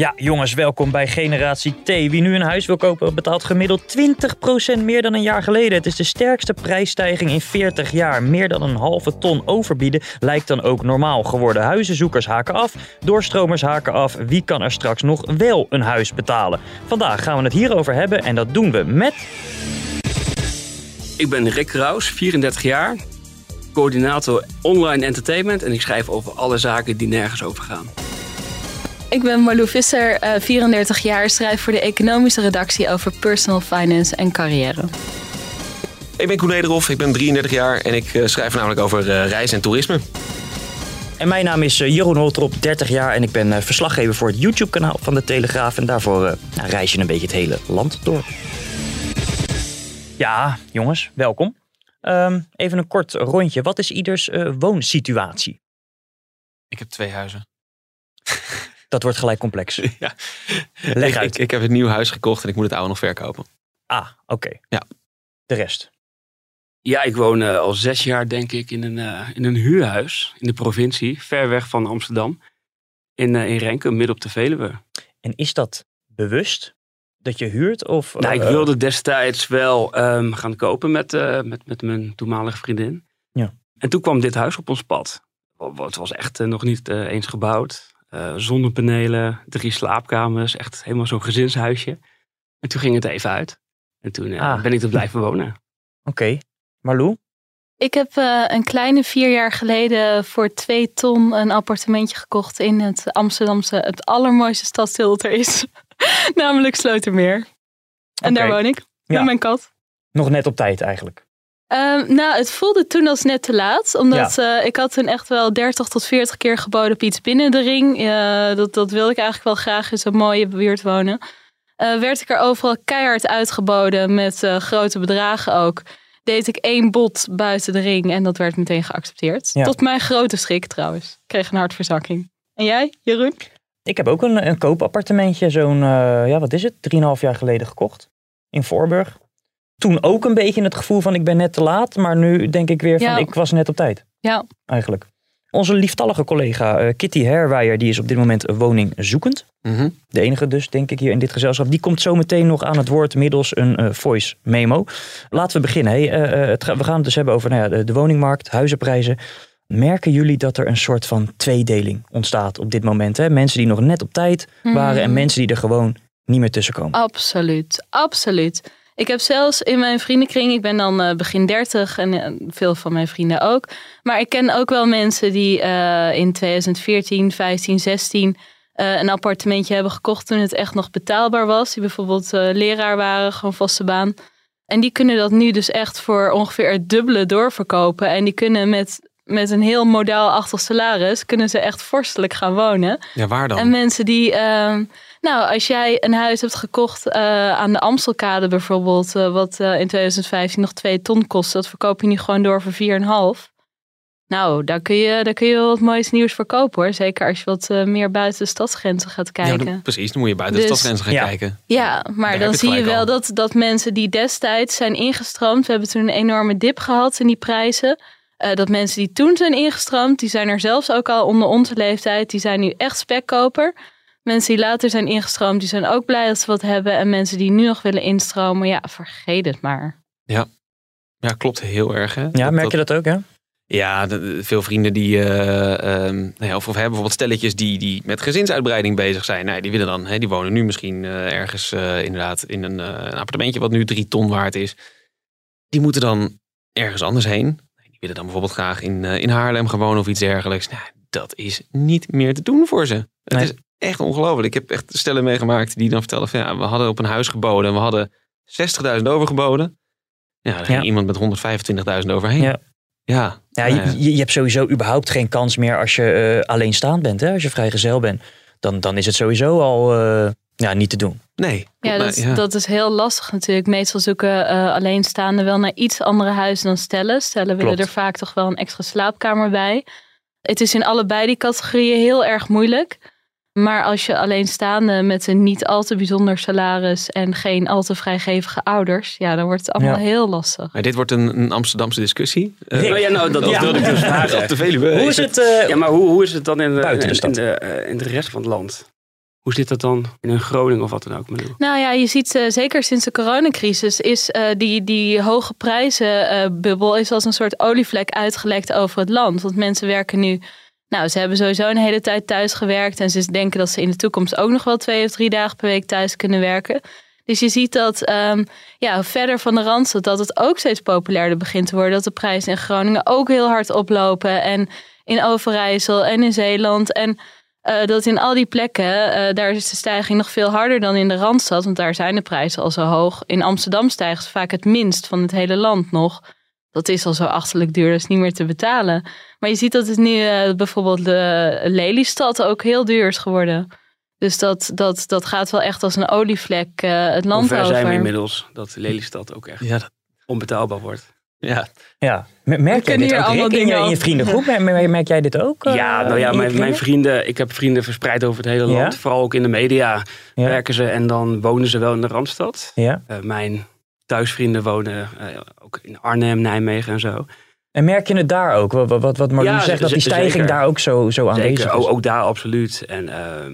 Ja, jongens, welkom bij Generatie T. Wie nu een huis wil kopen, betaalt gemiddeld 20% meer dan een jaar geleden. Het is de sterkste prijsstijging in 40 jaar. Meer dan een halve ton overbieden lijkt dan ook normaal geworden. Huizenzoekers haken af, doorstromers haken af. Wie kan er straks nog wel een huis betalen? Vandaag gaan we het hierover hebben en dat doen we met... Ik ben Rick Kraus, 34 jaar, coördinator online entertainment en ik schrijf over alle zaken die nergens over gaan. Ik ben Marlou Visser, eh, 34 jaar, schrijf voor de economische redactie over personal finance en carrière. Ik ben Koen Nederhoff, ik ben 33 jaar en ik eh, schrijf namelijk over uh, reis en toerisme. En mijn naam is eh, Jeroen Holtrop, 30 jaar en ik ben eh, verslaggever voor het YouTube-kanaal van de Telegraaf. En daarvoor eh, nou, reis je een beetje het hele land door. Ja, jongens, welkom. Ehm, even een kort rondje. Wat is ieders eh, woonsituatie? Ik heb twee huizen. Dat wordt gelijk complex. Ja. Leg ik, uit. Ik, ik heb een nieuw huis gekocht en ik moet het oude nog verkopen. Ah, oké. Ja. De rest. Ja, ik woon eh, al zes jaar denk ik in een, eh, in een huurhuis in de provincie, ver weg van Amsterdam. In, eh, in Renkum, midden op de Veluwe. En is dat bewust dat je huurt? Of, nou, ik wilde destijds wel ehm, gaan kopen met, eh, met, met mijn toenmalige vriendin. Ja. En toen kwam dit huis op ons pad. Het was echt nog niet eh, eens gebouwd. Eh, zonnepanelen, drie slaapkamers, echt helemaal zo'n gezinshuisje. En toen ging het even uit. En toen eh, Ah. ben ik er blijven wonen. Oké. Marlou? Ik heb eh, een kleine vier jaar geleden voor twee ton een appartementje gekocht in het Amsterdamse, het allermooiste stadsdeel dat er is. Namelijk Slotermeer. En daar woon ik Ja. met mijn kat. Nog net op tijd eigenlijk. Ehm, nou, het voelde toen als net te laat. Omdat eh, ik had toen echt wel 30 tot 40 keer geboden op iets binnen de ring. Eh, dat, dat wilde ik eigenlijk wel graag in zo'n mooie buurt wonen. Eh, werd ik er overal keihard uitgeboden met grote bedragen ook. Deed ik één bod buiten de ring en dat werd meteen geaccepteerd. Ja. Tot mijn grote schrik trouwens. Ik kreeg een hartverzakking. En jij, Jeroen? Ik heb ook een, een koopappartementje, zo'n, ja, wat is het, 3,5 jaar geleden gekocht. In Voorburg. Toen ook een beetje het gevoel van ik ben net te laat, maar nu denk ik weer van Ja. ik was net op tijd. Ja. Eigenlijk. Onze lieftallige collega eh, Kitty Herwijer, die is op dit moment woningzoekend. Mhm. De enige dus, denk ik, hier in dit gezelschap. Die komt zo meteen nog aan het woord middels een eh, voice memo. Laten we beginnen. Hey, eh, het we gaan het dus hebben over nou ja, de, de woningmarkt, huizenprijzen. Merken jullie dat er een soort van tweedeling ontstaat op dit moment? Hè? Mensen die nog net op tijd waren en Mhm. mensen die er gewoon niet meer tussen komen. Absoluut, absoluut. Ik heb zelfs in mijn vriendenkring, ik ben dan eh, begin 30 en eh, veel van mijn vrienden ook. Maar ik ken ook wel mensen die eh, in 2014, 15, 16 eh, een appartementje hebben gekocht toen het echt nog betaalbaar was. Die bijvoorbeeld leraar waren, gewoon vaste baan. En die kunnen dat nu dus echt voor ongeveer het dubbele doorverkopen. En die kunnen met, met een heel modaalachtig salaris, kunnen ze echt vorstelijk gaan wonen. Ja, waar dan? En mensen die, ehm, nou, als jij een huis hebt gekocht eh, aan de Amstelkade bijvoorbeeld, eh, wat eh, in 2015 nog 2 ton kost, dat verkoop je nu gewoon door voor 4,5. Nou, daar kun, je, daar kun je wel wat moois nieuws voor kopen hoor. Zeker als je wat eh, meer buiten de stadsgrenzen gaat Ja, kijken. dan- precies, dan moet je buiten de Dus- stadgrenzen gaan Ja. kijken. Ja, maar dan zie je wel al. dat, dat mensen die destijds zijn ingestroomd, we hebben toen een enorme dip gehad in die prijzen. Eh, dat mensen die toen zijn ingestroomd, die zijn er zelfs ook al onder onze leeftijd, die zijn nu echt spekkoper. Mensen die later zijn ingestroomd, die zijn ook blij dat ze wat hebben. En mensen die nu nog willen instromen, ja, vergeet het maar. Ja, klopt heel erg. Hè? Ja, merk je dat ook, hè? Ja, de- de- veel vrienden die, eh, ehm, nou ja, of, of hebben bijvoorbeeld stelletjes die, die met gezinsuitbreiding bezig zijn. Nou, ja, die willen dan, hè, die wonen nu misschien eh, ergens eh, inderdaad in een, eh, een appartementje wat nu drie ton waard is. Die moeten dan ergens anders heen. Die willen dan bijvoorbeeld graag in, eh, in Haarlem wonen of iets dergelijks. Nou, dat is niet meer te doen voor ze. Het Nee. is echt ongelooflijk. Ik heb echt stellen meegemaakt die dan vertellen van ja, we hadden op een huis geboden en we hadden 60.000 overgeboden. Ja, daar ging Ja. iemand met 125.000 overheen. Ja. Ja, Ja, nou ja. je, je, hebt sowieso überhaupt geen kans meer als je eh, alleenstaand bent, hè? als je vrijgezel bent. dan, dan is het sowieso al eh, ja, niet te doen. Nee. Ja, dat, is- dat is heel lastig natuurlijk. Meestal zoeken eh, alleenstaanden wel naar iets andere huizen dan stellen. Stellen willen Klopt. er vaak toch wel een extra slaapkamer bij. Het is in allebei die categorieën heel erg moeilijk. Maar als je alleenstaande met een niet al te bijzonder salaris en geen al te vrijgevige ouders, ja, dan wordt het allemaal Ja. heel lastig. Maar dit wordt een, een Amsterdamse discussie. Eh, Rick. Nou ja, nou, dat, dat Ja. wilde ik dus vragen. op de Veluwe. Hoe is het? eh, Ja, maar hoe, hoe is het dan in de, Buiten de in, in de, eh, in de rest van het land? Hoe zit dat dan in een Groningen of wat dan ook? Nou ja, je ziet eh, zeker sinds de coronacrisis is eh, die, die hoge prijzenbubbel is als een soort olievlek uitgelekt over het land. Want mensen werken nu, nou ze hebben sowieso een hele tijd thuis gewerkt en ze denken dat ze in de toekomst ook nog wel twee of drie dagen per week thuis kunnen werken. Dus je ziet dat ehm, ja, verder van de Randstad dat het ook steeds populairder begint te worden. Dat de prijzen in Groningen ook heel hard oplopen. En in Overijssel en in Zeeland. En eh, dat in al die plekken, eh, daar is de stijging nog veel harder dan in de Randstad. Want daar zijn de prijzen al zo hoog. In Amsterdam stijgen ze vaak het minst van het hele land nog. Dat is al zo achterlijk duur, dat is niet meer te betalen. Maar je ziet dat het nu eh, bijvoorbeeld de Lelystad ook heel duur is geworden. Dus dat, dat, dat gaat wel echt als een olievlek eh, het Hoe land ver over. zijn we inmiddels dat Lelystad ook echt Ja, dat- onbetaalbaar wordt? Ja. ja. Merk jij kunnen dit ook, allemaal Rick, in je, dingen in je vriendengroep? Merk, jij dit ook? eh, ja, nou ja, je mijn, mijn vrienden, ik heb vrienden verspreid over het hele Ja? land. Vooral ook in de media Ja. werken ze en dan wonen ze wel in de Randstad. Ja. Eh, mijn thuisvrienden wonen eh, ook in Arnhem, Nijmegen en zo. En merk je het daar ook? Wat, wat, wat Marloes zegt, dat die stijging zeker. daar ook zo, zo aanwezig Zeker, is. ook, ook daar absoluut. En ehm,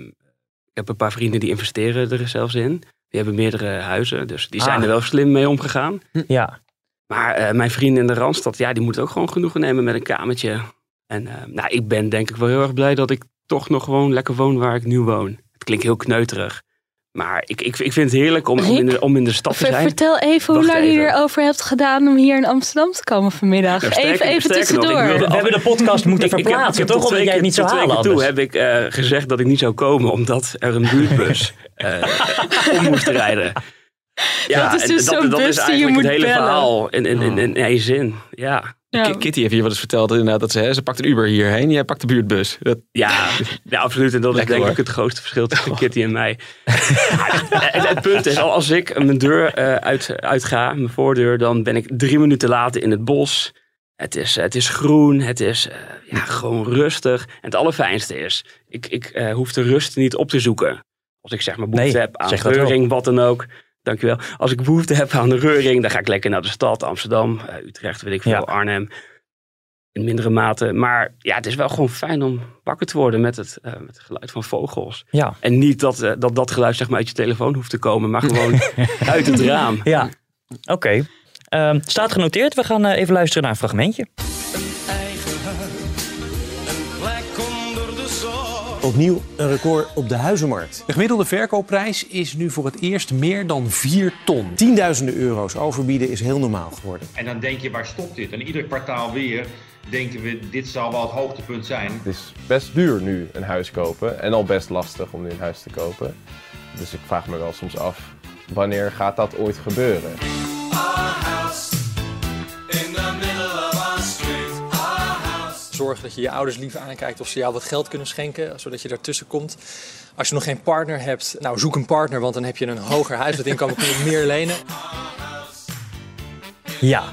ik heb een paar vrienden die investeren er zelfs in. Die hebben meerdere huizen, dus die zijn Ah. er wel slim mee omgegaan. Ja, Maar eh, mijn vrienden in de Randstad, ja, die moeten ook gewoon genoegen nemen met een kamertje. En eh, nou, ik ben denk ik wel heel erg blij dat ik toch nog gewoon lekker woon waar ik nu woon. Het klinkt heel kneuterig. Maar ik, ik, ik vind het heerlijk om, om, in, de, om in de stad te zijn. vertel even hoe lang je erover hebt gedaan om hier in Amsterdam te komen vanmiddag. Nou, sterker- even even nog, tussendoor. wilde we hebben de podcast moeten ik verplaatsen, ik heb toch? Omdat jij het niet zou halen toe heb ik eh, gezegd dat ik niet zou komen, omdat er een buurtbus eh, om moest rijden. Ja, Dat is en dus zo'n dat bus is die je eigenlijk moet het hele bellen. verhaal in, in, in, in één zin. Ja, Ja. Ki- Kitty heeft je wel eens verteld inderdaad, dat ze, hè, ze pakt een Uber hierheen. Jij pakt de buurtbus. Dat, ja, ja absoluut. En dat is denk hoor. ik het grootste verschil tussen Kitty en mij. Ja, het, het punt is, als ik mijn deur eh, uit, uitga, mijn voordeur, dan ben ik drie minuten later in het bos. Het is, het is groen, het is eh, ja, gewoon rustig. En het allerfijnste is, ik, ik eh, hoef de rust niet op te zoeken. Als ik zeg maar behoefte Nee, heb aan reuring, wat dan ook. Dankjewel. Als ik behoefte heb aan de reuring, dan ga ik lekker naar de stad. Amsterdam, eh, Utrecht, weet ik veel, Ja. Arnhem. In mindere mate. Maar ja, het is wel gewoon fijn om wakker te worden met het, eh, met het geluid van vogels. Ja, En niet dat, eh, dat dat geluid zeg maar, uit je telefoon hoeft te komen, maar gewoon uit het raam. ja. oké. Ehm, staat genoteerd. We gaan even luisteren naar een fragmentje. Opnieuw een record op de huizenmarkt. De gemiddelde verkoopprijs is nu voor het eerst meer dan 4 ton. Tienduizenden euro's overbieden is heel normaal geworden. En dan denk je, waar stopt dit? En ieder kwartaal weer denken we, dit zal wel het hoogtepunt zijn. Het is best duur nu een huis kopen en al best lastig om nu een huis te kopen. Dus ik vraag me wel soms af, wanneer gaat dat ooit gebeuren? Zorg dat je je ouders lief aankijkt of ze jou wat geld kunnen schenken, zodat je daartussen komt. Als je nog geen partner hebt, nou zoek een partner, want dan heb je een hoger huishoudinkomen, kun je meer lenen. Ja.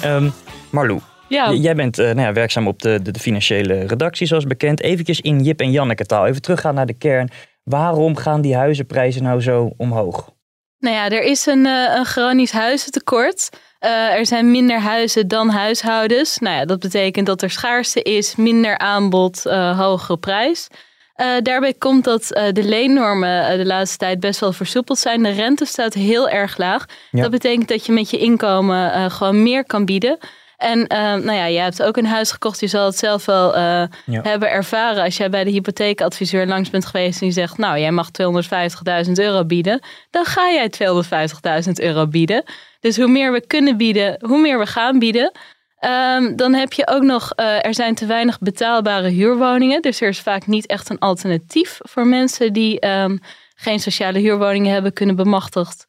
Ehm Marlou, Ja, jij bent eh, nou ja, werkzaam op de, de, de financiële redactie, zoals bekend. Eventjes in Jip en Janneke taal. Even teruggaan naar de kern. Waarom gaan die huizenprijzen nou zo omhoog? Nou ja, er is een, eh, een chronisch huizentekort. Eh, er zijn minder huizen dan huishoudens. Nou ja, dat betekent dat er schaarste is, minder aanbod, eh, hogere prijs. Eh, daarbij komt dat de leennormen de laatste tijd best wel versoepeld zijn. De rente staat heel erg laag. Ja. Dat betekent dat je met je inkomen gewoon meer kan bieden. En eh, nou ja, je hebt ook een huis gekocht. Je zal het zelf wel eh, Ja. hebben ervaren. Als jij bij de hypotheekadviseur langs bent geweest en die zegt... nou, jij mag 250.000 euro bieden. Dan ga jij 250.000 euro bieden. Dus hoe meer we kunnen bieden, hoe meer we gaan bieden. Ehm, dan heb je ook nog, eh, er zijn te weinig betaalbare huurwoningen. Dus er is vaak niet echt een alternatief voor mensen die ehm, geen sociale huurwoningen hebben, kunnen bemachtigd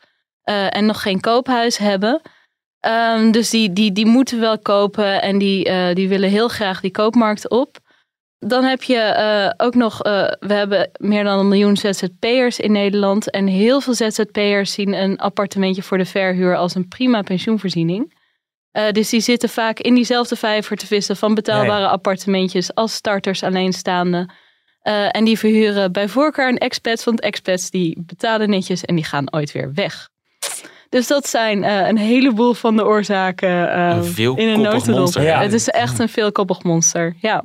en nog geen koophuis hebben. Ehm, dus die, die, die moeten wel kopen en die, eh, die willen heel graag die koopmarkt op. Dan heb je eh, ook nog, eh, we hebben meer dan een miljoen ZZP'ers in Nederland. En heel veel ZZP'ers zien een appartementje voor de verhuur als een prima pensioenvoorziening. Dus die zitten vaak in diezelfde vijver te vissen van betaalbare appartementjes als starters alleenstaande. En die verhuren bij voorkeur een expats, want expats die betalen netjes en die gaan ooit weer weg. Dus dat zijn eh, een heleboel van de oorzaken eh, Een in een notendop. monster, ja. Het is echt een veelkoppig monster, ja.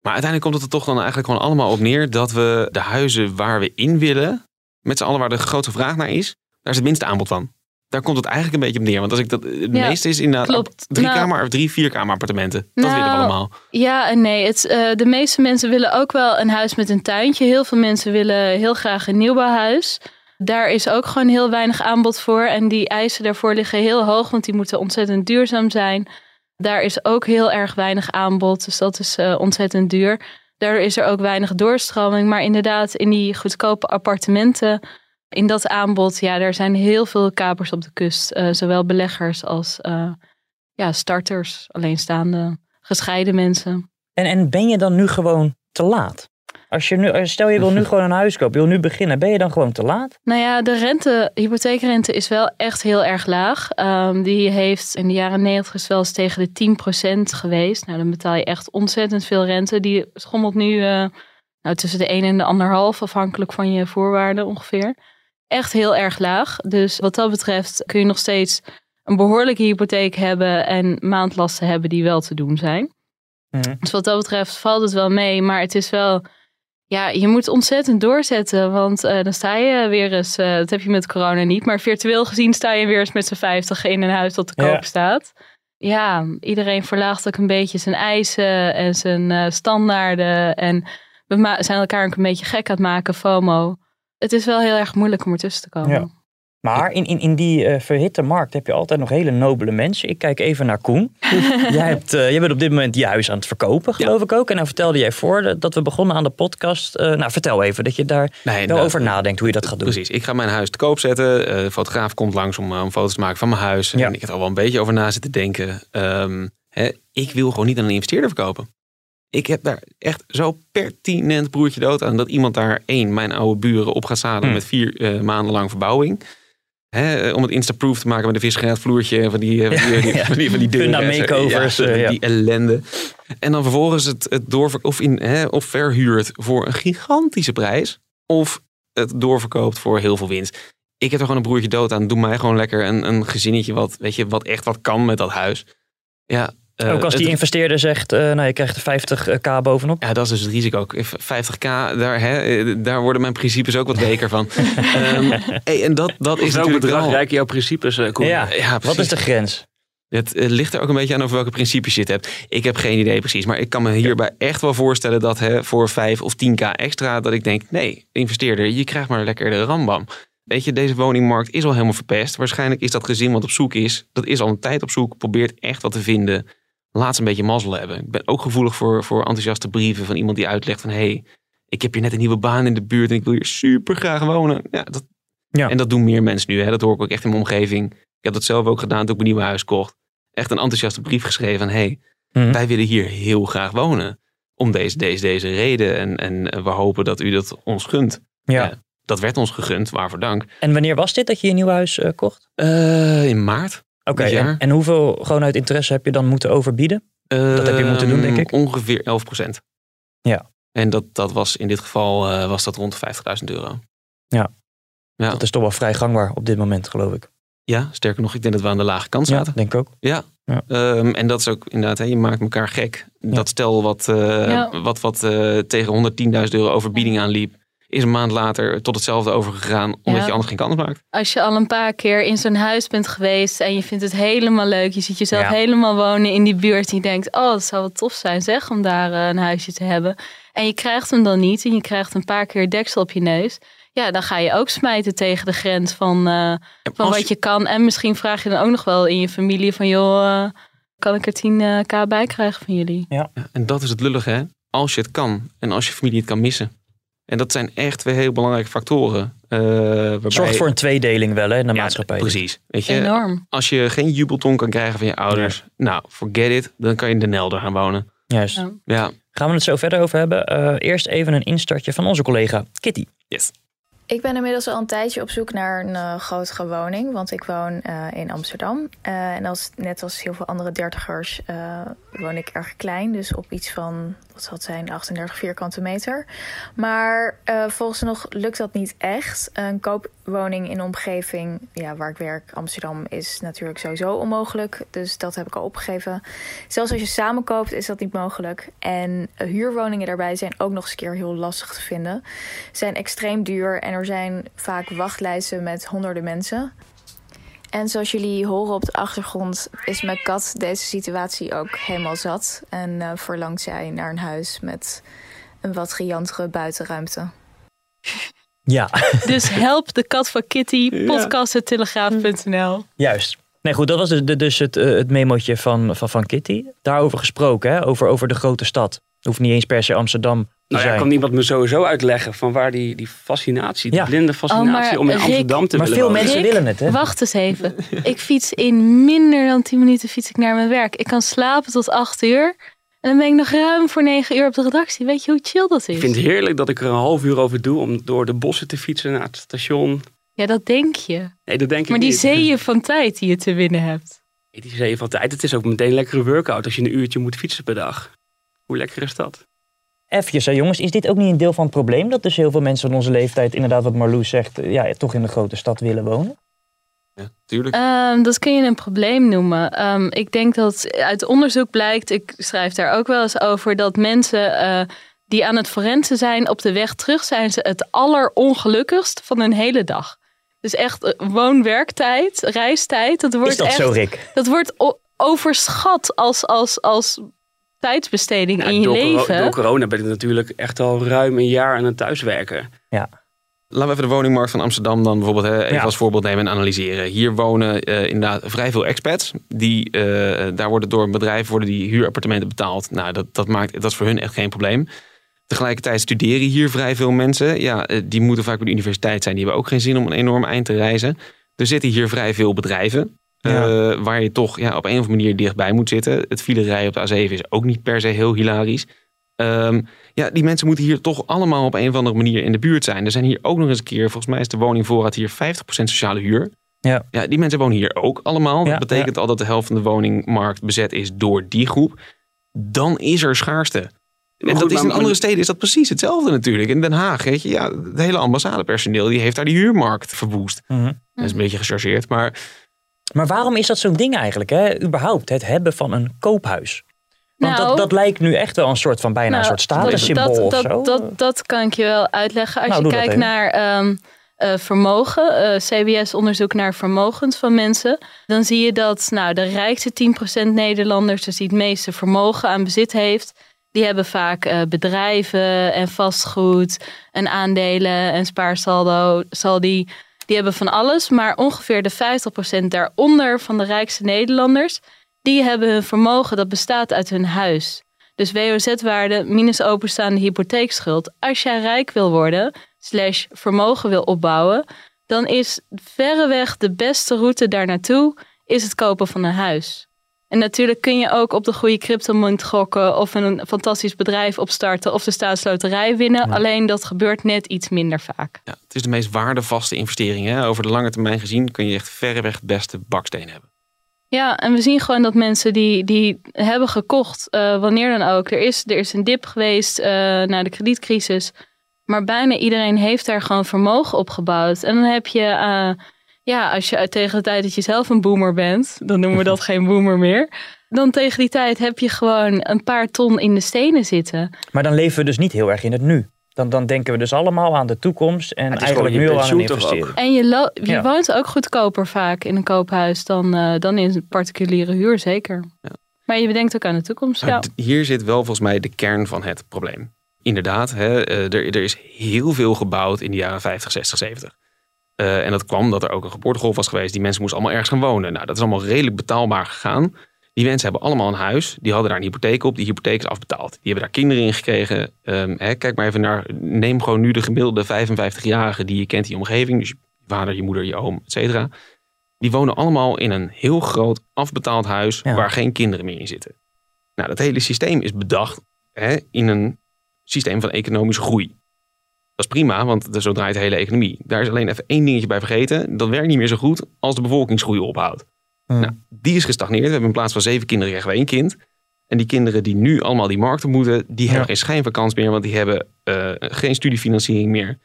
Maar uiteindelijk komt het er toch dan eigenlijk gewoon allemaal op neer dat we de huizen waar we in willen, met z'n allen waar de grootste vraag naar is, daar is het minste aanbod van. Daar komt het eigenlijk een beetje op neer. Want als ik dat, het Ja, meeste is inderdaad klopt. drie Nou- kamer of drie, vier kamer appartementen. Dat Nou, willen we allemaal. Ja en nee. Het, eh, de meeste mensen willen ook wel een huis met een tuintje. Heel veel mensen willen heel graag een nieuwbouwhuis. Daar is ook gewoon heel weinig aanbod voor. En die eisen daarvoor liggen heel hoog, want die moeten ontzettend duurzaam zijn. Daar is ook heel erg weinig aanbod, dus dat is eh, ontzettend duur. Daardoor is er ook weinig doorstroming. Maar inderdaad, in die goedkope appartementen, in dat aanbod, ja, er zijn heel veel kapers op de kust. Eh, zowel beleggers als eh, ja, starters, alleenstaande, gescheiden mensen. En, en ben je dan nu gewoon te laat? Als je nu, stel je wil nu gewoon een huis kopen, je wil nu beginnen, ben je dan gewoon te laat? Nou ja, de rente, hypotheekrente is wel echt heel erg laag. Ehm, die heeft in de jaren 90 is wel eens tegen de 10% geweest. Nou, dan betaal je echt ontzettend veel rente. Die schommelt nu eh, nou, tussen de 1 en de 1,5, afhankelijk van je voorwaarden ongeveer. Echt heel erg laag. Dus wat dat betreft kun je nog steeds een behoorlijke hypotheek hebben en maandlasten hebben die wel te doen zijn. Dus wat dat betreft valt het wel mee, maar het is wel ja, je moet ontzettend doorzetten, want eh, dan sta je weer eens, eh, dat heb je met corona niet, maar virtueel gezien sta je weer eens met z'n vijftig in een huis dat te koop Ja. staat. Ja, iedereen verlaagt ook een beetje zijn eisen en zijn eh, standaarden en we zijn elkaar ook een beetje gek aan het maken, FOMO. Het is wel heel erg moeilijk om ertussen te komen. Ja. Maar in, in, in die eh, verhitte markt heb je altijd nog hele nobele mensen. Ik kijk even naar Koen. jij, hebt, eh, jij bent op dit moment je huis aan het verkopen, geloof ik ook. En dan vertelde jij voor dat we begonnen aan de podcast. eh, nou, vertel even dat je daar wel inderdaad. over nadenkt hoe je dat gaat doen. Precies, ik ga mijn huis te koop zetten. Eh, De fotograaf komt langs om, om foto's te maken van mijn huis. En ik heb er al wel een beetje over na zitten denken. Ehm, hè, ik wil gewoon niet aan een investeerder verkopen. Ik heb daar echt zo pertinent broertje dood aan dat iemand daar één, mijn oude buren, op gaat zadelen Hmm. met vier eh, maanden lang verbouwing. Hè, eh, om het instaproof te maken met een visgraatvloertje en van die, eh, van die, Ja, van die, van die makeovers, Ja, eh, ja. die ellende. En dan vervolgens het, het doorver of, in, hè, of verhuurt voor een gigantische prijs. Of het doorverkoopt voor heel veel winst. Ik heb er gewoon een broertje dood aan. Doe mij gewoon lekker een, een gezinnetje wat, weet je, wat echt wat kan met dat huis. Ja, eh, ook als die het- investeerder zegt, eh, nou je krijgt er 50k bovenop. ja, dat is dus het risico. ook. 50k, daar, hè, eh, daar worden mijn principes ook wat weker van. Ehm, hey, en dat, dat is Welk natuurlijk bedrag jouw principes, eh, Koen? Ja, wat is de grens? Het eh, ligt er ook een beetje aan over welke principes je het hebt. Ik heb geen idee precies. Maar ik kan me hierbij echt wel voorstellen dat hè, voor 5 of 10k extra... dat ik denk, nee, investeerder, je krijgt maar lekker de rambam. Weet je, deze woningmarkt is al helemaal verpest. Waarschijnlijk is dat gezin wat op zoek is... dat is al een tijd op zoek, probeert echt wat te vinden. Laat ze een beetje mazzel hebben. Ik ben ook gevoelig voor, voor enthousiaste brieven van iemand die uitlegt van... hey, ik heb hier net een nieuwe baan in de buurt en ik wil hier super graag wonen. Ja, dat, Ja. En dat doen meer mensen nu. Hè? Dat hoor ik ook echt in mijn omgeving. Ik heb dat zelf ook gedaan toen ik mijn nieuwe huis kocht. Echt een enthousiaste brief geschreven van... hey, Mhm. wij willen hier heel graag wonen. Om deze, deze, deze reden. En, en we hopen dat u dat ons gunt. Ja. dat werd ons gegund, waarvoor dank. En wanneer was dit dat je je nieuw huis eh, kocht? Eh, in maart. Oké, dit en, hoeveel gewoon uit interesse heb je dan moeten overbieden? dat heb je moeten doen, denk ik. Ehm, Ongeveer 11 procent. Ja. En dat, dat was in dit geval eh, was dat rond de 50.000 euro. Ja. Ja. Dat is toch wel vrij gangbaar op dit moment, geloof ik. Ja, sterker nog, ik denk dat we aan de lage kant Ja, zaten. denk ik ook. Ja. Ja. Ehm, en dat is ook inderdaad, hè, je maakt elkaar gek. Dat stel wat, eh, Ja. wat, wat eh, tegen 110.000 euro overbieding aanliep, is een maand later tot hetzelfde overgegaan, omdat Ja. je anders geen kans maakt. Als je al een paar keer in zo'n huis bent geweest en je vindt het helemaal leuk, je ziet jezelf Ja. helemaal wonen in die buurt en je denkt, oh, het zou wel tof zijn zeg, om daar eh, een huisje te hebben. En je krijgt hem dan niet en je krijgt een paar keer deksel op je neus. Ja, dan ga je ook smijten tegen de grens van, eh, van wat je kan. En misschien vraag je dan ook nog wel in je familie van, joh, eh, kan ik er 10k bij krijgen van jullie? Ja. En dat is het lullige, hè? Als je het kan en als je familie het kan missen. En dat zijn echt twee heel belangrijke factoren. eh waarbij... Zorgt voor een tweedeling wel hè, in de maatschappij. Precies. Weet je, Enorm. Als je geen jubelton kan krijgen van je ouders, nou, forget it. Dan kan je in de Nelder gaan wonen. Juist. Ja. Ja. Gaan we het zo verder over hebben. Eh, eerst even een instartje van onze collega Kitty. Yes. Ik ben inmiddels al een tijdje op zoek naar een eh, grotere woning, want ik woon eh, in Amsterdam. Eh, en als, net als heel veel andere dertigers eh, woon ik erg klein, dus op iets van, wat zal zijn, 38 vierkante meter. Maar eh volgens nog lukt dat niet echt. Een koopwoning in omgeving ja, waar ik werk, Amsterdam, is natuurlijk sowieso onmogelijk. Dus dat heb ik al opgegeven. Zelfs als je samen koopt, is dat niet mogelijk. En eh, huurwoningen daarbij zijn ook nog eens een keer heel lastig te vinden. Zijn extreem duur en er zijn vaak wachtlijsten met honderden mensen. En zoals jullie horen op de achtergrond, is mijn kat deze situatie ook helemaal zat. En eh, verlangt zij naar een huis met een wat gigantere buitenruimte. Ja, Dus help de kat van Kitty, podcast.telegraaf.nl. juist. Nee, goed, dat was dus, dus het, eh, het memootje van, van, van Kitty. Daarover gesproken, hè? Over, over de grote stad. Hoeft niet eens per se Amsterdam te Nou ja, kan iemand me sowieso uitleggen van waar die, die fascinatie, die Ja. blinde fascinatie Oh, maar om in Rick- Amsterdam te maar willen veel wonen. mensen Rick, willen het, hè? Wacht eens even. Ik fiets in minder dan 10 minuten fiets ik naar mijn werk. Ik kan slapen tot 8 uur. En dan ben ik nog ruim voor 9 uur op de redactie. Weet je hoe chill dat is? Ik vind het heerlijk dat ik er een half uur over doe om door de bossen te fietsen naar het station. Ja, dat denk je. Nee, dat denk ik Maar die niet. zeeën van tijd die je te winnen hebt. Nee, Die zee van tijd. Het is ook meteen een lekkere workout als je een uurtje moet fietsen per dag. Hoe lekker is dat? Even, hè, jongens, is dit ook niet een deel van het probleem? Dat dus heel veel mensen van onze leeftijd, inderdaad wat Marloes zegt, eh, ja, toch in de grote stad willen wonen? Ja, tuurlijk. Ehm, dat kun je een probleem noemen. Ehm, ik denk dat uit onderzoek blijkt, ik schrijf daar ook wel eens over, dat mensen eh, die aan het forensen zijn op de weg terug, zijn ze het allerongelukkigst van hun hele dag. Dus echt eh, woon-werktijd, reistijd, dat wordt Is dat echt, zo, Rick? dat wordt overschat als, als, als tijdsbesteding Nou, in je door, coro- leven. door corona ben ik natuurlijk echt al ruim een jaar aan het thuiswerken. Laten we even de woningmarkt van Amsterdam dan bijvoorbeeld hè, even Ja. als voorbeeld nemen en analyseren. Hier wonen eh, inderdaad vrij veel expats. Die, eh, daar worden door een bedrijf worden die huurappartementen betaald. Nou, dat, dat, maakt, dat is voor hun echt geen probleem. Tegelijkertijd studeren hier vrij veel mensen. Ja, eh, die moeten vaak bij de universiteit zijn. Die hebben ook geen zin om een enorm eind te reizen. Er zitten hier vrij veel bedrijven. Eh, waar je toch ja, op een of andere manier dichtbij moet zitten. Het filerij op de A7 is ook niet per se heel hilarisch. Ehm, ja, die mensen moeten hier toch allemaal op een of andere manier in de buurt zijn. Er zijn hier ook nog eens een keer, volgens mij is de woningvoorraad hier 50% sociale huur. Ja. ja, die mensen wonen hier ook allemaal. Ja, dat betekent al dat de helft van de woningmarkt bezet is door die groep. Dan is er schaarste. En dat is in andere steden is dat precies hetzelfde natuurlijk. In Den Haag, weet je, ja, het hele ambassadepersoneel die heeft daar die huurmarkt verwoest. Mhm. Dat is een beetje gechargeerd, maar Maar waarom is dat zo'n ding eigenlijk, hè? Überhaupt, het hebben van een koophuis. Want Nou, dat, dat lijkt nu echt wel een soort van bijna een Nou, soort statussymbool dat, of dat, zo. Dat, dat kan ik je wel uitleggen. Als Nou, je dat kijkt naar ehm, eh, vermogen, eh, CBS-onderzoek naar vermogens van mensen, dan zie je dat nou, de rijkste 10% Nederlanders, dus die het meeste vermogen aan bezit heeft, die hebben vaak eh, bedrijven en vastgoed en aandelen en spaarsaldo. Zal die, hebben van alles, maar ongeveer de 50% daaronder van de rijkste Nederlanders, die hebben hun vermogen dat bestaat uit hun huis. Dus WOZ-waarde minus openstaande hypotheekschuld. Als jij rijk wil worden, slash vermogen wil opbouwen, dan is verreweg de beste route daar naartoe is het kopen van een huis. En natuurlijk kun je ook op de goede cryptomunt gokken of een fantastisch bedrijf opstarten of de staatsloterij winnen. Alleen dat gebeurt net iets minder vaak. ja, het is de meest waardevaste investering. Hè? Over de lange termijn gezien kun je echt verreweg het beste baksteen hebben. Ja, en we zien gewoon dat mensen die, die hebben gekocht, eh, wanneer dan ook. Er is, er is een dip geweest eh, na de kredietcrisis. Maar bijna iedereen heeft daar gewoon vermogen opgebouwd. En dan heb je, eh, ja, als je tegen de tijd dat je zelf een boomer bent, dan noemen we dat geen boomer meer. Dan tegen die tijd heb je gewoon een paar ton in de stenen zitten. Maar dan leven we dus niet heel erg in het nu. Dan, dan denken we dus allemaal aan de toekomst en het is eigenlijk nu je al aan ook? investering. En je, lo- je Ja. woont ook goedkoper vaak in een koophuis dan, eh, dan in een particuliere huur, zeker. Maar je bedenkt ook aan de toekomst. Ja. Hier zit wel volgens mij de kern van het probleem. Inderdaad, hè, eh, er, er is heel veel gebouwd in de jaren 50, 60, 70. Eh, en dat kwam dat er ook een geboortegolf was geweest. Die mensen moesten allemaal ergens gaan wonen. Nou, dat is allemaal redelijk betaalbaar gegaan. Die mensen hebben allemaal een huis. Die hadden daar een hypotheek op. Die hypotheek is afbetaald. Die hebben daar kinderen in gekregen. Ehm, hè, kijk maar even naar. Neem gewoon nu de gemiddelde 55-jarige die je kent in je omgeving. Dus je vader, je moeder, je oom, et cetera. Die wonen allemaal in een heel groot afbetaald huis Ja. waar geen kinderen meer in zitten. Nou, dat hele systeem is bedacht hè, in een systeem van economische groei. Dat is prima, want zo draait de hele economie. Daar is alleen even één dingetje bij vergeten. Dat werkt niet meer zo goed als de bevolkingsgroei ophoudt. Nou, die is gestagneerd. We hebben in plaats van zeven kinderen krijgen we één kind. En die kinderen die nu allemaal die markten moeten, die hebben geen schijn van kans meer, want die hebben eh, geen studiefinanciering meer.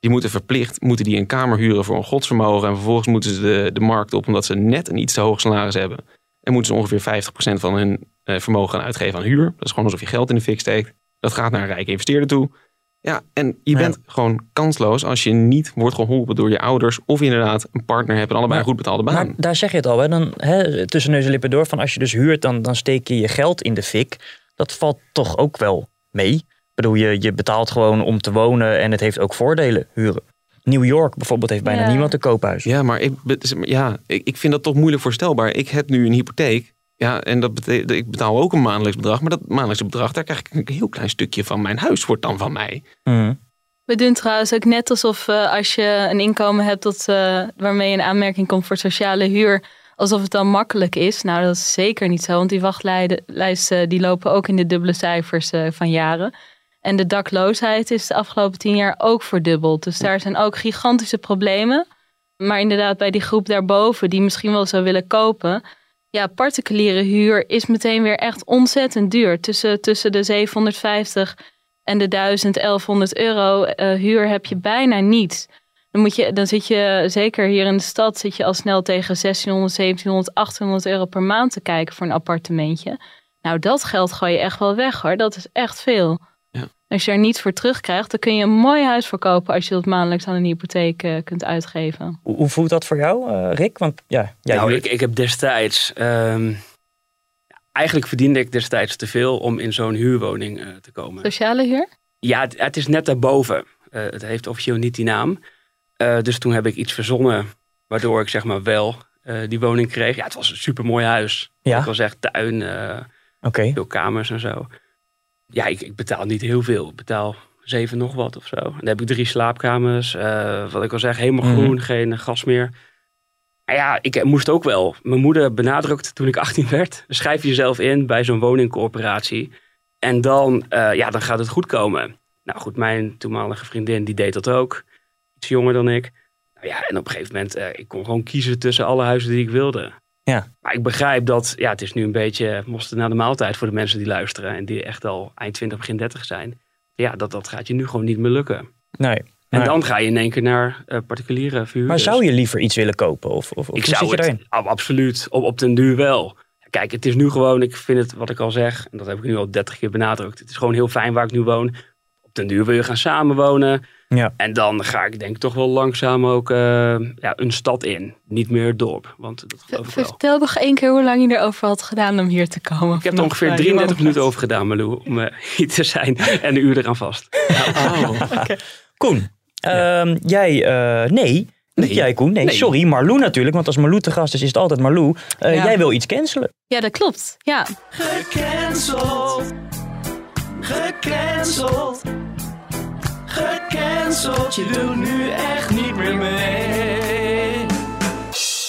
Die moeten verplicht moeten die een kamer huren voor een godsvermogen. En vervolgens moeten ze de, de markt op omdat ze net een iets te hoog salaris hebben. En moeten ze ongeveer 50% van hun eh, vermogen gaan uitgeven aan huur. Dat is gewoon alsof je geld in de fik steekt. Dat gaat naar een rijke investeerder toe. Ja, en je bent gewoon kansloos als je niet wordt geholpen door je ouders. Of inderdaad een partner hebt en allebei een goed betaalde baan. Maar daar zeg je het al, hè? Dan, hè, tussen neus en lippen door. Van als je dus huurt, dan, dan steek je je geld in de fik. Dat valt toch ook wel mee. Ik bedoel, je, je betaalt gewoon om te wonen en het heeft ook voordelen, huren. New York bijvoorbeeld heeft bijna Ja. niemand een koophuis. Ja, maar ik, ja, ik, ik vind dat toch moeilijk voorstelbaar. Ik heb nu een hypotheek. Ja, en dat betekent, ik betaal ook een maandelijks bedrag. Maar dat maandelijkse bedrag, daar krijg ik een heel klein stukje van mijn huis wordt dan van mij. We doen trouwens ook net alsof eh, als je een inkomen hebt dat, eh, waarmee je in aanmerking komt voor sociale huur, alsof het dan makkelijk is. Nou, dat is zeker niet zo, want die wachtlijsten die lopen ook in de dubbele cijfers eh, van jaren. En de dakloosheid is de afgelopen tien jaar ook verdubbeld. Dus daar zijn ook gigantische problemen. Maar inderdaad, bij die groep daarboven, die misschien wel zou willen kopen. Ja, particuliere huur is meteen weer echt ontzettend duur. Tussen, tussen de 750 en de 1000, 1100 euro eh, huur heb je bijna niet. Dan, moet je, dan zit je, zeker hier in de stad, zit je al snel tegen 1600, 1700, 1800 euro per maand te kijken voor een appartementje. Nou, dat geld gooi je echt wel weg hoor. Dat is echt veel. Als je er niets voor terugkrijgt, dan kun je een mooi huis verkopen als je dat maandelijks aan een hypotheek eh, kunt uitgeven. Hoe, hoe voelt dat voor jou, eh, Rick? Want ja, jij nou, ik, ik heb destijds... ehm, eigenlijk verdiende ik destijds te veel om in zo'n huurwoning eh, te komen. Sociale huur? Ja, het, het is net daarboven. Eh, het heeft officieel niet die naam. Eh, dus toen heb ik iets verzonnen waardoor ik zeg maar wel eh, die woning kreeg. Ja, het was een supermooi huis. Ja? Ik was echt tuin, eh, Oké. veel kamers en zo. Ja, ik, ik betaal niet heel veel. Ik betaal zeven nog wat of zo. En dan heb ik drie slaapkamers. eh, wat ik al zeg, helemaal Mhm. groen, geen gas meer. Maar ja, ik moest ook wel. Mijn moeder benadrukte toen ik 18 werd. Schrijf jezelf in bij zo'n woningcorporatie. En dan, eh, ja, dan gaat het goed komen. Nou goed, mijn toenmalige vriendin die deed dat ook. Iets jonger dan ik. Nou ja, en op een gegeven moment, eh, ik kon gewoon kiezen tussen alle huizen die ik wilde. Ja. Maar ik begrijp dat, ja, het is nu een beetje moesten na de maaltijd voor de mensen die luisteren. En die echt al eind 20, begin 30 zijn. Ja, dat, dat gaat je nu gewoon niet meer lukken. Nee. En dan ga je in één keer naar eh, particuliere verhuurders. Maar zou je liever iets willen kopen? Of, of, of Ik zou het ab- absoluut op, op den duur wel. Kijk, het is nu gewoon, ik vind het wat ik al zeg, en dat heb ik nu al 30 keer benadrukt. Het is gewoon heel fijn waar ik nu woon. Op den duur wil je gaan samenwonen. Ja. En dan ga ik denk ik toch wel langzaam ook eh, ja, een stad in. Niet meer het dorp, want dat geloof ik wel. Vertel nog één keer hoe lang je erover had gedaan om hier te komen. Ik heb er ongeveer 33 minuten over gedaan, Malou, om eh, hier te zijn. En een uur eraan vast. Koen, ehm, jij, eh, nee, niet jij Koen, nee, Nee. sorry, Marlou natuurlijk, want als Marlou te gast is, is het altijd Marlou. Eh, Ja. Jij wil iets cancelen. Ja, dat klopt. Ja. Gecanceld. Gecanceld. Gecanceld. Je doet nu echt niet meer mee.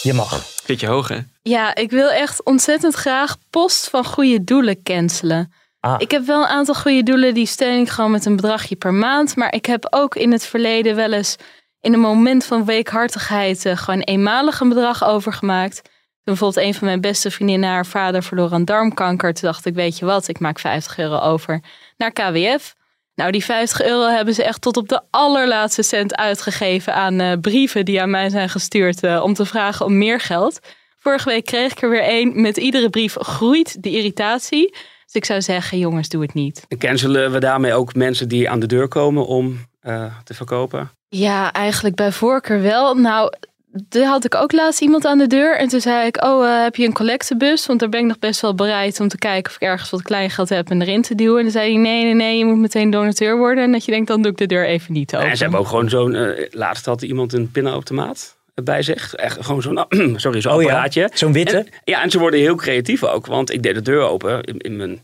Je mag. Zit je hoog, hè? Ja, ik wil echt ontzettend graag post van goede doelen cancelen. Ah. Ik heb wel een aantal goede doelen, die steun ik gewoon met een bedragje per maand. Maar ik heb ook in het verleden wel eens in een moment van weekhartigheid eh, gewoon eenmalig een bedrag overgemaakt. Toen bijvoorbeeld een van mijn beste vriendinnen haar vader verloor aan darmkanker. Toen dacht ik, weet je wat, ik maak 50 euro over naar KWF. Nou, die 50 euro hebben ze echt tot op de allerlaatste cent uitgegeven aan eh, brieven die aan mij zijn gestuurd eh, om te vragen om meer geld. Vorige week kreeg ik er weer één. Met iedere brief groeit de irritatie. Dus ik zou zeggen, jongens, doe het niet. En cancelen we daarmee ook mensen die aan de deur komen om eh, te verkopen? Ja, eigenlijk bij voorkeur wel. Nou, daar had ik ook laatst iemand aan de deur. En toen zei ik, oh, eh, heb je een collectebus? Want daar ben ik nog best wel bereid om te kijken of ik ergens wat kleingeld heb en erin te duwen. En dan zei hij, nee, nee, nee, je moet meteen donateur worden. En dat je denkt, dan doe ik de deur even niet open. En ze hebben ook gewoon zo'n... eh, laatst had iemand een pinautomaat bij zich. Echt gewoon zo'n sorry, zo'n Oh ja, apparaatje. zo'n witte. En- ja, en ze worden heel creatief ook. Want ik deed de deur open in, in mijn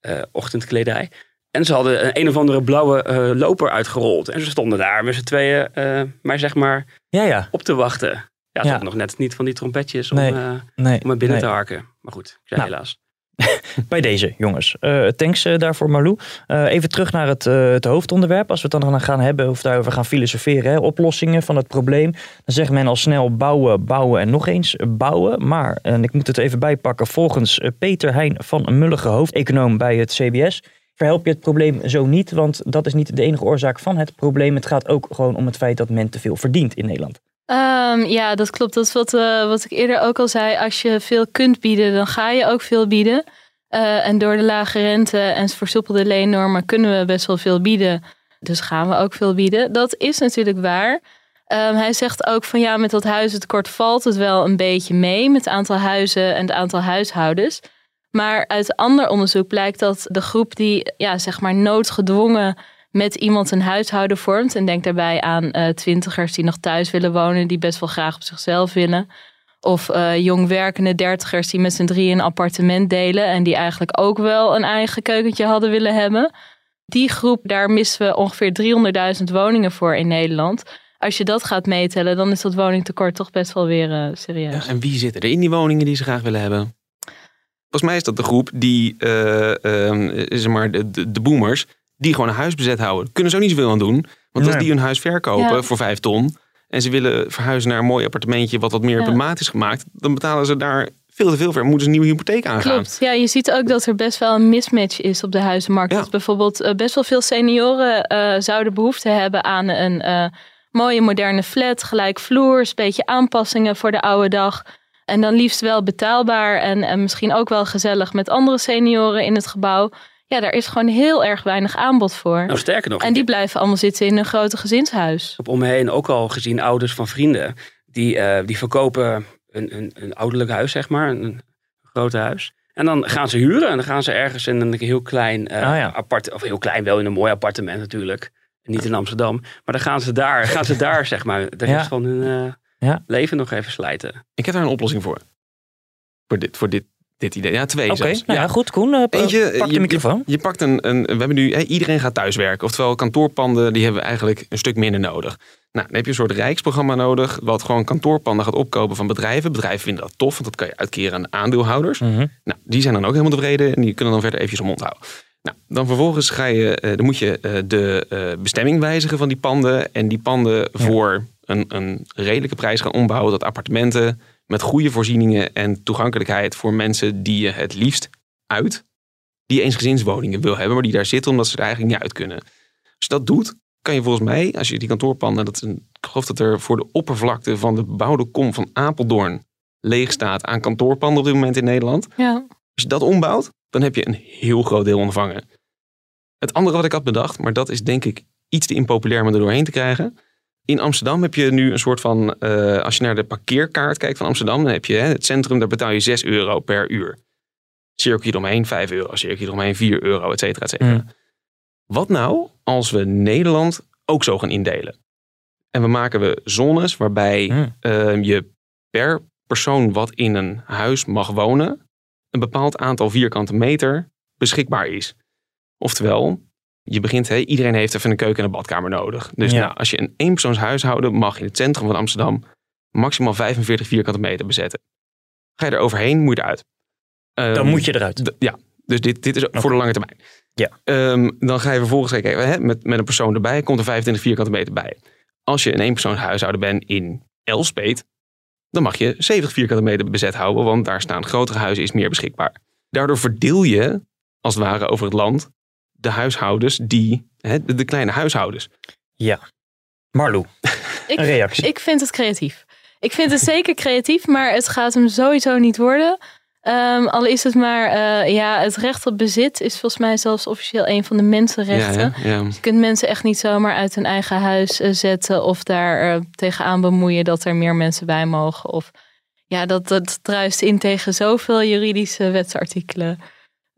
eh, ochtendkledij. En ze hadden een, een of andere blauwe eh, loper uitgerold. En ze stonden daar met z'n tweeën, eh, maar zeg maar, Ja, ja. op te wachten. Ja, ze Ja. nog net niet van die trompetjes om, Nee, eh, nee, om er binnen nee. te harken. Maar goed, Nou. helaas. Bij deze, jongens. Uh, thanks uh, daarvoor, Marlou. Uh, even terug naar het, het, hoofdonderwerp. Als we het dan gaan hebben of daarover gaan filosoferen. Hè, oplossingen van het probleem. Dan zegt men al snel bouwen, bouwen en nog eens bouwen. Maar, en ik moet het even bijpakken. Volgens Peter Heijn van Mullige, hoofdeconoom bij het CBS verhelp je het probleem zo niet, want dat is niet de enige oorzaak van het probleem. Het gaat ook gewoon om het feit dat men te veel verdient in Nederland. Um, ja, dat klopt. Dat is wat, uh, wat ik eerder ook al zei. Als je veel kunt bieden, dan ga je ook veel bieden. Uh, en door de lage rente en versoepelde leennormen kunnen we best wel veel bieden. Dus gaan we ook veel bieden. Dat is natuurlijk waar. Um, hij zegt ook van ja, met dat huizentekort valt het wel een beetje mee met het aantal huizen en het aantal huishoudens. Maar uit ander onderzoek blijkt dat de groep die ja, zeg maar noodgedwongen met iemand een huishouden vormt. En denk daarbij aan uh, twintigers die nog thuis willen wonen, die best wel graag op zichzelf willen. Of uh, jong werkende dertigers die met z'n drie een appartement delen en die eigenlijk ook wel een eigen keukentje hadden willen hebben. Die groep, daar missen we ongeveer 300.000 woningen voor in Nederland. Als je dat gaat meetellen, dan is dat woningtekort toch best wel weer uh, serieus. Ja, en wie zitten er in die woningen die ze graag willen hebben? Volgens mij is dat de groep die, uh, zeg maar, de, de, de, boomers, die gewoon een huis bezet houden. Kunnen ze ook niet zoveel aan doen. Want als die hun huis verkopen voor vijf ton en ze willen verhuizen naar een mooi appartementje wat wat meer maat is gemaakt, dan betalen ze daar veel te veel voor. Moeten ze een nieuwe hypotheek aangaan. Klopt. Ja, je ziet ook dat er best wel een mismatch is op de huizenmarkt. Ja. Dat bijvoorbeeld uh, best wel veel senioren uh, zouden behoefte hebben aan een uh, mooie moderne flat, gelijk vloers, beetje aanpassingen voor de oude dag. En dan liefst wel betaalbaar en, en misschien ook wel gezellig met andere senioren in het gebouw. Ja, daar is gewoon heel erg weinig aanbod voor. Nou, sterker nog. En die blijven allemaal zitten in een grote gezinshuis. Ik heb om me heen ook al gezien ouders van vrienden. Die, uh, die verkopen een, een, een ouderlijk huis, zeg maar. Een, een groot huis. En dan gaan ze huren. En dan gaan ze ergens in een heel klein uh, oh ja. apart... Of heel klein, wel in een mooi appartement natuurlijk. Niet in Amsterdam. Maar dan gaan ze daar, gaan ze daar zeg maar, de rest ja. van hun uh, ja. leven nog even slijten. Ik heb daar een oplossing voor. Voor dit, voor dit dit idee. Ja, twee Oké, okay, nou ja, goed. Koen, uh, Eentje, pak de je, microfoon. Je, je, pakt een, een, we hebben nu, hey, iedereen gaat thuiswerken. Oftewel kantoorpanden, die hebben we eigenlijk een stuk minder nodig. Nou, dan heb je een soort rijksprogramma nodig, wat gewoon kantoorpanden gaat opkopen van bedrijven. Bedrijven vinden dat tof, want dat kan je uitkeren aan aandeelhouders. Mm -hmm. Nou, die zijn dan ook helemaal tevreden en die kunnen dan verder eventjes om mond houden. Nou, dan vervolgens ga je, uh, dan moet je uh, de uh, bestemming wijzigen van die panden. En die panden ja. voor een, een redelijke prijs gaan ombouwen tot appartementen met goede voorzieningen en toegankelijkheid voor mensen die je het liefst uit, die eensgezinswoningen wil hebben, maar die daar zitten omdat ze er eigenlijk niet uit kunnen. Als je dat doet, kan je volgens mij, als je die kantoorpanden, dat een, ik geloof dat er voor de oppervlakte van de bebouwde kom van Apeldoorn leeg staat aan kantoorpanden op dit moment in Nederland. Ja. Als je dat ombouwt, dan heb je een heel groot deel ontvangen. Het andere wat ik had bedacht, maar dat is denk ik iets te impopulair om er doorheen te krijgen, in Amsterdam heb je nu een soort van, uh, als je naar de parkeerkaart kijkt van Amsterdam, dan heb je hè, het centrum, daar betaal je 6 euro per uur. Circuit eromheen 5 euro, circuit eromheen 4 euro, et cetera, et cetera. Mm. Wat nou als we Nederland ook zo gaan indelen? En we maken we zones waarbij mm. uh, je per persoon wat in een huis mag wonen, een bepaald aantal vierkante meter beschikbaar is. Oftewel, je begint, hè, iedereen heeft even een keuken en een badkamer nodig. Dus ja. nou, als je een eenpersoonshuishouden mag in het centrum van Amsterdam maximaal 45 vierkante meter bezetten. Ga je er overheen, moet je eruit. Um, dan moet je eruit. Ja, dus dit, dit is okay. voor de lange termijn. Ja. Um, dan ga je vervolgens kijken, hè, met, met een persoon erbij, komt er 25 vierkante meter bij. Als je een eenpersoonshuishouden bent in Elspet, dan mag je 70 vierkante meter bezet houden, want daar staan grotere huizen, is meer beschikbaar. Daardoor verdeel je, als het ware, over het land de huishoudens die, hè, de, de kleine huishoudens. Ja. Marlou, ik, een reactie. Ik vind het creatief. Ik vind het zeker creatief, maar het gaat hem sowieso niet worden. Um, al is het maar, uh, ja, het recht op bezit is volgens mij zelfs officieel een van de mensenrechten. Ja, ja, ja. Dus je kunt mensen echt niet zomaar uit hun eigen huis uh, zetten of daar uh, tegenaan bemoeien dat er meer mensen bij mogen. Of ja, dat, dat druist in tegen zoveel juridische wetsartikelen.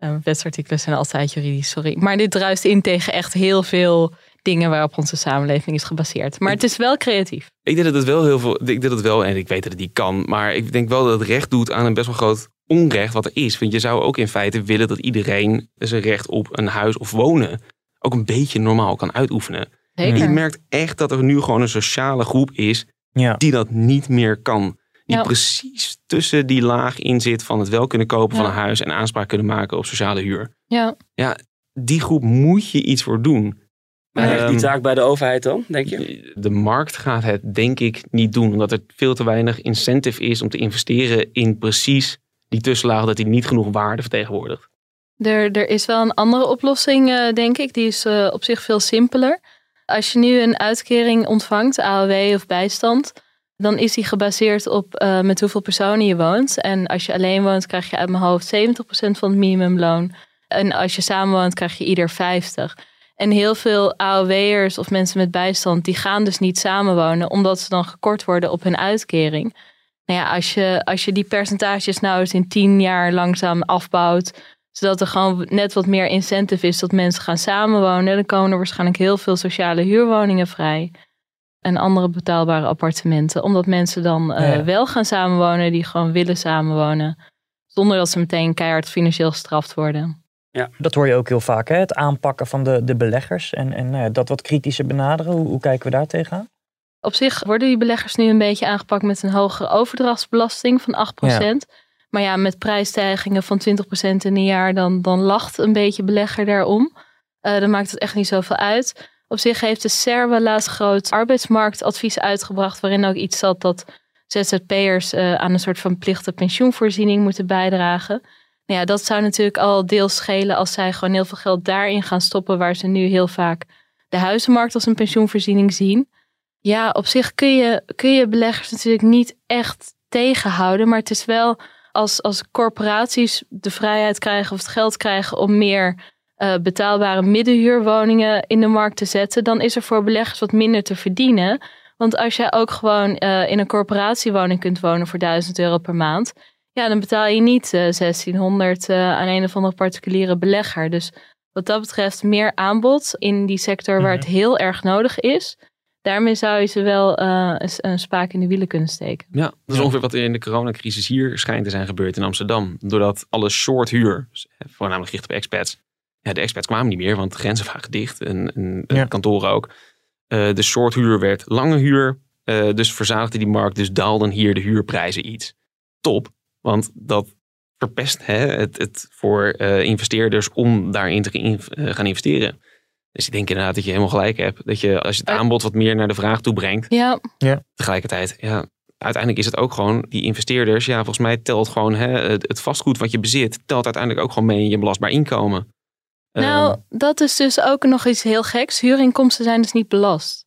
Uh, wetsartikelen zijn altijd juridisch, sorry. Maar dit druist in tegen echt heel veel dingen waarop onze samenleving is gebaseerd. Maar het is wel creatief. Ik denk dat het wel heel veel. Ik denk dat het wel, en ik weet dat het niet kan, maar ik denk wel dat het recht doet aan een best wel groot onrecht wat er is. Want je zou ook in feite willen dat iedereen zijn recht op een huis of wonen ook een beetje normaal kan uitoefenen. Zeker. Je merkt echt dat er nu gewoon een sociale groep is ja. die dat niet meer kan. Die Ja. precies tussen die laag in zit van het wel kunnen kopen van een huis en aanspraak kunnen maken op sociale huur. Ja. Ja, die groep moet je iets voor doen. Maar ligt die Ehm, taak bij de overheid dan, denk je? De markt gaat het denk ik niet doen. Omdat er veel te weinig incentive is om te investeren in precies die tussenlaag. Dat die niet genoeg waarde vertegenwoordigt. Er, er is wel een andere oplossing, eh, denk ik. Die is eh, op zich veel simpeler. Als je nu een uitkering ontvangt, AOW of bijstand, dan is die gebaseerd op eh, met hoeveel personen je woont. En als je alleen woont, krijg je uit mijn hoofd 70% van het minimumloon. En als je samen woont, krijg je ieder 50. En heel veel AOW'ers of mensen met bijstand, die gaan dus niet samenwonen, omdat ze dan gekort worden op hun uitkering. Nou ja, als je, als je die percentages nou eens in 10 jaar langzaam afbouwt, zodat er gewoon net wat meer incentive is dat mensen gaan samenwonen. Dan komen er waarschijnlijk heel veel sociale huurwoningen vrij. En andere betaalbare appartementen. Omdat mensen dan eh, Ja. wel gaan samenwonen die gewoon willen samenwonen. Zonder dat ze meteen keihard financieel gestraft worden. Dat hoor je ook heel vaak, hè? het aanpakken van de, de beleggers en, en nou ja, dat wat kritischer benaderen. Hoe, hoe kijken we daar tegenaan? Op zich worden die beleggers nu een beetje aangepakt met een hogere overdrachtsbelasting van 8%. Maar ja, met prijsstijgingen van 20% in een jaar, dan, dan lacht een beetje belegger daarom. Eh, dan maakt het echt niet zoveel uit. Op zich heeft de SERWE laatst groot arbeidsmarktadvies uitgebracht, waarin ook iets zat dat ZZP'ers eh, aan een soort van plichte pensioenvoorziening moeten bijdragen. Nou ja, dat zou natuurlijk al deels schelen als zij gewoon heel veel geld daarin gaan stoppen, waar ze nu heel vaak de huizenmarkt als een pensioenvoorziening zien. Ja, op zich kun je, kun je beleggers natuurlijk niet echt tegenhouden. Maar het is wel als, als corporaties de vrijheid krijgen of het geld krijgen om meer eh, betaalbare middenhuurwoningen in de markt te zetten, dan is er voor beleggers wat minder te verdienen. Want als jij ook gewoon eh, in een corporatiewoning kunt wonen voor 1000 euro per maand, ja, dan betaal je niet eh, 1600 eh, aan een of andere particuliere belegger. Dus wat dat betreft meer aanbod in die sector waar het heel erg nodig is. Daarmee zou je ze wel eh, eens een spaak in de wielen kunnen steken. Ja, dat is ongeveer wat er in de coronacrisis hier schijnt te zijn gebeurd in Amsterdam. Doordat alle short huur, dus, voornamelijk gericht op expats. Ja, de expats kwamen niet meer, want de grenzen waren dicht en, en en Ja. kantoren ook. Eh, de short huur werd lange huur. eh, dus verzadigde die markt, dus daalden hier de huurprijzen iets. Top, want dat verpest hè, het, het voor eh, investeerders om daarin te in- gaan investeren. Dus ik denk inderdaad dat je helemaal gelijk hebt. Dat je als je het aanbod wat meer naar de vraag toe brengt, Ja, tegelijkertijd, ja, uiteindelijk is het ook gewoon die investeerders. Ja, volgens mij telt gewoon hè, het, het vastgoed wat je bezit, telt uiteindelijk ook gewoon mee in je belastbaar inkomen. Nou, Ehm, dat is dus ook nog iets heel geks. Huurinkomsten zijn dus niet belast.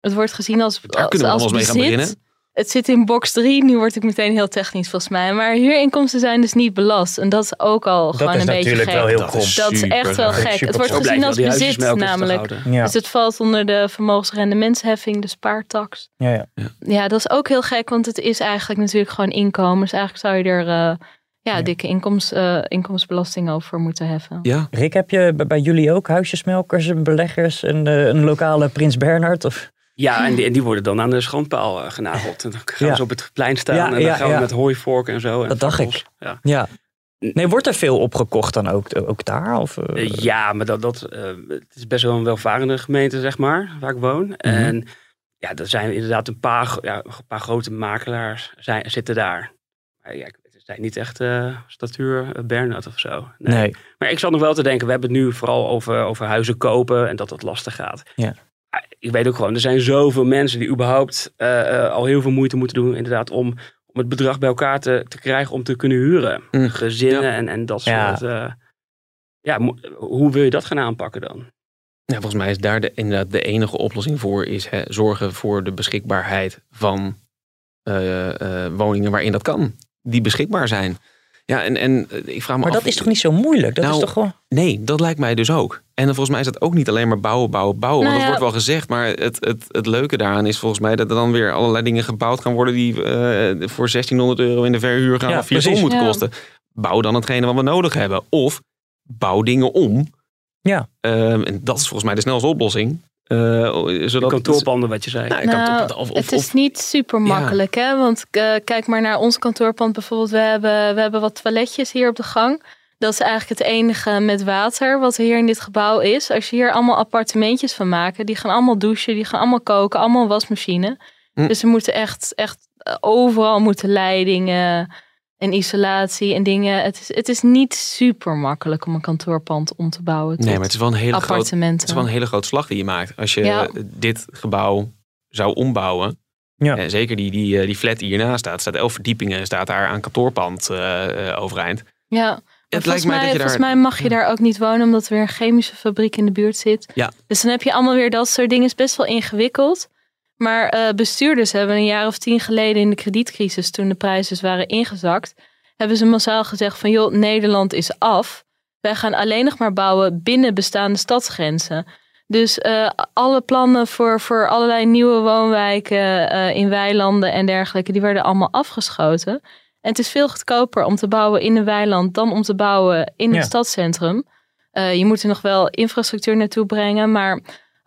Het wordt gezien als, daar als, kunnen we als mee gaan bezit. beginnen. Het zit in box 3. Nu word ik meteen heel technisch volgens mij. Maar huurinkomsten zijn dus niet belast. En dat is ook al gewoon is een beetje natuurlijk gek. wel heel Dat is Dat is echt wel gek. super Het wordt gezien als bezit namelijk. Ja. Dus het valt onder de vermogensrendementsheffing, de spaartax. Ja, ja. Ja, dat is ook heel gek, want het is eigenlijk natuurlijk gewoon inkomen. Dus eigenlijk zou je er eh, ja, dikke inkomst, eh, inkomensbelasting over moeten heffen. Ja, Rick, heb je bij- jullie ook huisjesmelkers en beleggers en eh, een lokale Prins Bernhard? Of? Ja, en die, en die worden dan aan de schandpaal eh, genageld. En dan gaan Ja. ze op het plein staan Ja, en dan ja, gaan we met hooivorken en zo. En Dat dacht ik. Ja. Ja. Nee, wordt er veel opgekocht dan ook, ook daar? Of, eh? Eh, ja, maar dat, dat, eh, het is best wel een welvarende gemeente, zeg maar, waar ik woon. Mhm. En ja, er zijn inderdaad een paar, ja, een paar grote makelaars zijn, zitten daar. Maar ja, zijn niet echt eh statuur eh, Bernhard of zo. nee. Maar ik zat nog wel te denken, we hebben het nu vooral over, over huizen kopen en dat dat lastig gaat. Ja. Ah, Ik weet ook gewoon, er zijn zoveel mensen die überhaupt eh, eh, al heel veel moeite moeten doen, inderdaad, om, om het bedrag bij elkaar te, te krijgen om te kunnen huren. Mm. Gezinnen Ja. en, en dat Ja. soort. eh, ja, mo- hoe wil je dat gaan aanpakken dan? Ja, volgens mij is daar de, inderdaad de enige oplossing voor, is hè, zorgen voor de beschikbaarheid van eh, eh, woningen waarin dat kan. Die beschikbaar zijn. Ja, en, en eh, ik vraag me Maar af... dat is toch niet zo moeilijk? Dat Nou, is toch gewoon... Nee, dat lijkt mij dus ook. En volgens mij is dat ook niet alleen maar bouwen, bouwen, bouwen. Nou want dat ja. wordt wel gezegd, maar het, het, het leuke daaraan is volgens mij dat er dan weer allerlei dingen gebouwd gaan worden die eh, voor 1600 euro in de verhuur gaan Ja, of 4 ton moeten Ja. kosten. Bouw dan hetgene wat we nodig hebben. Of bouw dingen om. Ja. Ehm, en dat is volgens mij de snelste oplossing. Eh, De zodat kantoorpanden, wat je zei. Nou, Nou, kantoor- of, of, het is niet super makkelijk, hè? Want eh, kijk maar naar ons kantoorpand bijvoorbeeld. We hebben, we hebben wat toiletjes hier op de gang. Dat is eigenlijk het enige met water wat er hier in dit gebouw is. Als je hier allemaal appartementjes van maken, die gaan allemaal douchen, die gaan allemaal koken, allemaal wasmachine. Hm. Dus er moeten echt, echt overal moeten leidingen en isolatie en dingen. Het is, het is niet super makkelijk om een kantoorpand om te bouwen. Nee, maar het is wel een hele grote, appartementen. het is wel een hele grote slag die je maakt. Als je Ja. dit gebouw zou ombouwen. Ja. eh, zeker die, die, eh, die flat die hiernaast staat. Staat elf verdiepingen. Staat daar aan kantoorpand eh, eh, overeind. Ja, Het volgens, lijkt mij mij, dat je volgens daar... mij mag je daar ook niet wonen omdat er weer een chemische fabriek in de buurt zit. Ja. Dus dan heb je allemaal weer dat soort dingen. is best wel ingewikkeld. Maar eh, bestuurders hebben een jaar of tien geleden in de kredietcrisis, toen de prijzen waren ingezakt, hebben ze massaal gezegd van joh, Nederland is af. Wij gaan alleen nog maar bouwen binnen bestaande stadsgrenzen. Dus eh, alle plannen voor, voor allerlei nieuwe woonwijken eh, in weilanden en dergelijke, die werden allemaal afgeschoten. En het is veel goedkoper om te bouwen in een weiland dan om te bouwen in Ja. het stadscentrum. Je moet er nog wel infrastructuur naartoe brengen, maar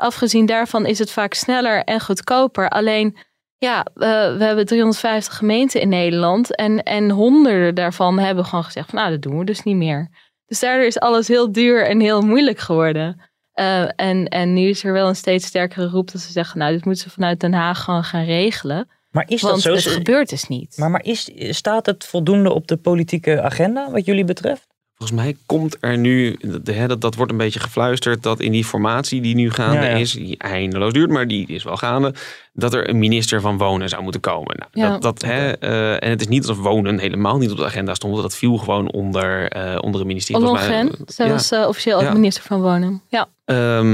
afgezien daarvan is het vaak sneller en goedkoper. Alleen, ja, we hebben 350 gemeenten in Nederland en, en honderden daarvan hebben gewoon gezegd van nou, dat doen we dus niet meer. Dus daardoor is alles heel duur en heel moeilijk geworden. Eh, en, en nu is er wel een steeds sterkere roep dat ze zeggen, nou, dit moeten ze vanuit Den Haag gewoon gaan regelen. Maar is Want dat zo? het gebeurt dus niet. Maar, maar is, staat het voldoende op de politieke agenda wat jullie betreft? Volgens mij komt er nu, de- hè, dat, dat wordt een beetje gefluisterd, dat in die formatie die nu gaande Ja, ja. is, die eindeloos duurt, maar die is wel gaande, dat er een minister van Wonen zou moeten komen. Nou, Ja. dat, dat, hè, eh, en het is niet alsof Wonen helemaal niet op de agenda stond, dat viel gewoon onder, eh, onder een ministerie. volgens mij. Ollongren, zij was eh, officieel ook Ja. minister van Wonen. Ja. Ehm,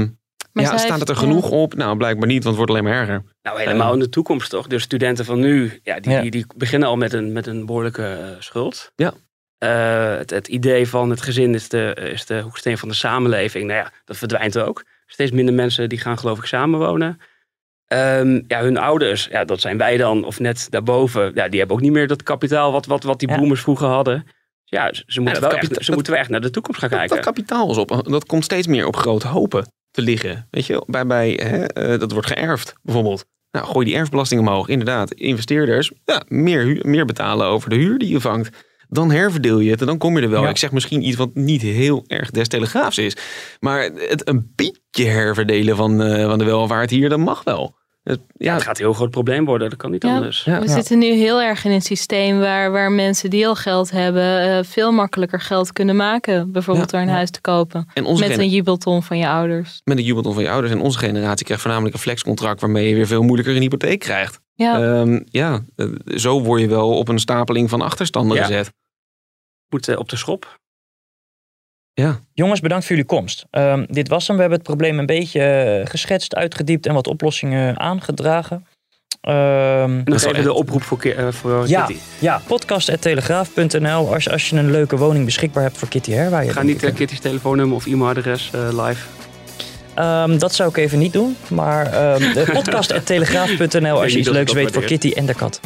Maar ja, staat heeft- het er ja. genoeg op? Nou, blijkbaar niet, want het wordt alleen maar erger. Nou, helemaal in de toekomst toch? De studenten van nu, ja, die, Ja. Die, die beginnen al met een, met een behoorlijke eh, schuld. Ja. Eh, het, het idee van het gezin is de, is de hoeksteen van de samenleving. Nou ja, dat verdwijnt ook. Steeds minder mensen die gaan geloof ik samenwonen. Ehm, ja, hun ouders, ja, dat zijn wij dan, of net daarboven. Ja, die hebben ook niet meer dat kapitaal wat, wat, wat die Ja. boomers vroeger hadden. Ja, ze, moeten, wel echt, ze dat- moeten wel echt naar de toekomst gaan Dat, kijken. dat kapitaal is op. Dat komt steeds meer op grote hopen te liggen. Weet je, bij, bij, hè, eh, dat wordt geërfd bijvoorbeeld. Nou, gooi die erfbelasting omhoog. Inderdaad, investeerders ja, meer, meer betalen over de huur die je vangt. Dan herverdeel je het en dan kom je er wel. Ja. Ik zeg misschien iets wat niet heel erg des telegraafs is. Maar het een beetje herverdelen van, eh, van de welvaart hier, dat mag wel. Het- Ja, ja, het gaat een heel groot probleem worden, dat kan niet Ja. anders. Ja. We zitten nu heel erg in een systeem waar, waar mensen die al geld hebben, eh, veel makkelijker geld kunnen maken. Bijvoorbeeld Ja. door een huis te kopen. en onze Met een jubelton van je ouders. met een jubelton van je ouders. En onze generatie krijgt voornamelijk een flexcontract waarmee je weer veel moeilijker een hypotheek krijgt. Ja, Ehm, ja, eh, zo word je wel op een stapeling van achterstanden Ja. gezet. Eh, op de schop. Jongens, bedankt voor jullie komst. Ehm, dit was hem. We hebben het probleem een beetje eh, geschetst, uitgediept en wat oplossingen aangedragen. Ehm, En nog even de oproep voor, eh, voor ja, Kitty. ja, podcast.telegraaf.nl als, als je een leuke woning beschikbaar hebt voor Kitty Herwaaien. Ga niet eh, Kitty's telefoonnummer of e-mailadres eh, live. Ehm, dat zou ik even niet doen. Maar ehm, de podcast.telegraaf.nl als je iets leuks weet voor. Kitty en de kat.